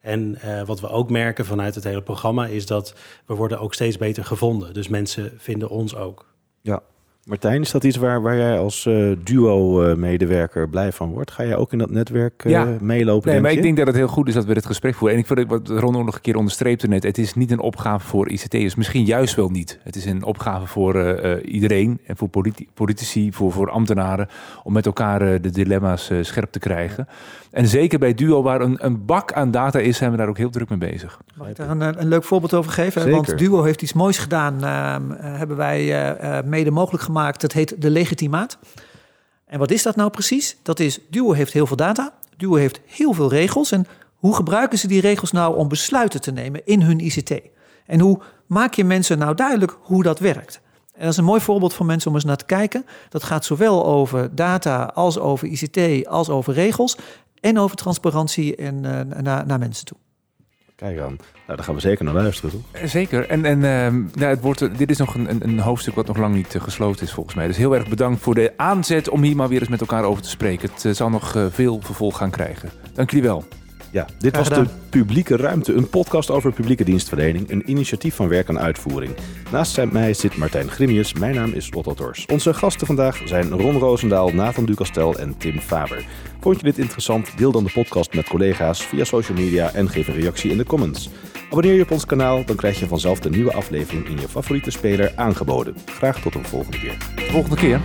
En eh, wat we ook merken vanuit het hele programma... is dat we worden ook steeds beter gevonden. Dus mensen vinden ons ook. Ja. Martijn, is dat iets waar, waar jij als uh, duo-medewerker blij van wordt? Ga jij ook in dat netwerk uh, Ja. meelopen? Nee, maar ik denk dat het heel goed is dat we dit gesprek voeren. En ik vind ook wat Ron ook nog een keer onderstreepte net. Het is niet een opgave voor ICT'ers. Misschien juist wel niet. Het is een opgave voor eh, eh, iedereen. En voor politi- politici, voor, voor ambtenaren. Om met elkaar eh, de dilemma's eh, scherp te krijgen. En zeker bij Duo, waar een, een bak aan data is, zijn we daar ook heel druk mee bezig. Mag ik daar een, een leuk voorbeeld over geven? Zeker. Want Duo heeft iets moois gedaan. ehm, eh, hebben wij eh, eh, mede mogelijk gemaakt. Dat heet de legitimaat. En wat is dat nou precies? Dat is, Duo heeft heel veel data. Duo heeft heel veel regels. En hoe gebruiken ze die regels nou om besluiten te nemen in hun ICT? En hoe maak je mensen nou duidelijk hoe dat werkt? En dat is een mooi voorbeeld voor mensen om eens naar te kijken. Dat gaat zowel over data als over ICT als over regels. En over transparantie en, eh, naar, naar mensen toe. Kijk aan. Nou, daar gaan we zeker naar luisteren, toch? Eh, Zeker. En, en ehm, nou, het wordt, dit is nog een, een, hoofdstuk wat nog lang niet eh, gesloten is volgens mij. Dus heel erg bedankt voor de aanzet om hier maar weer eens met elkaar over te spreken. Het eh, zal nog veel vervolg gaan krijgen. Dank jullie wel. Ja, dit Graag was de. Publieke Ruimte, een podcast over publieke dienstverlening, een initiatief van werk en uitvoering. Naast mij zit Martijn Grimius, mijn naam is Otto Tors. Onze gasten vandaag zijn Ron Roosendaal, Nathan Ducastel en Tim Faber. Vond je dit interessant? Deel dan de podcast met collega's via social media en geef een reactie in de comments. Abonneer je op ons kanaal, dan krijg je vanzelf de nieuwe aflevering in je favoriete speler aangeboden. Graag tot een volgende keer. Volgende keer.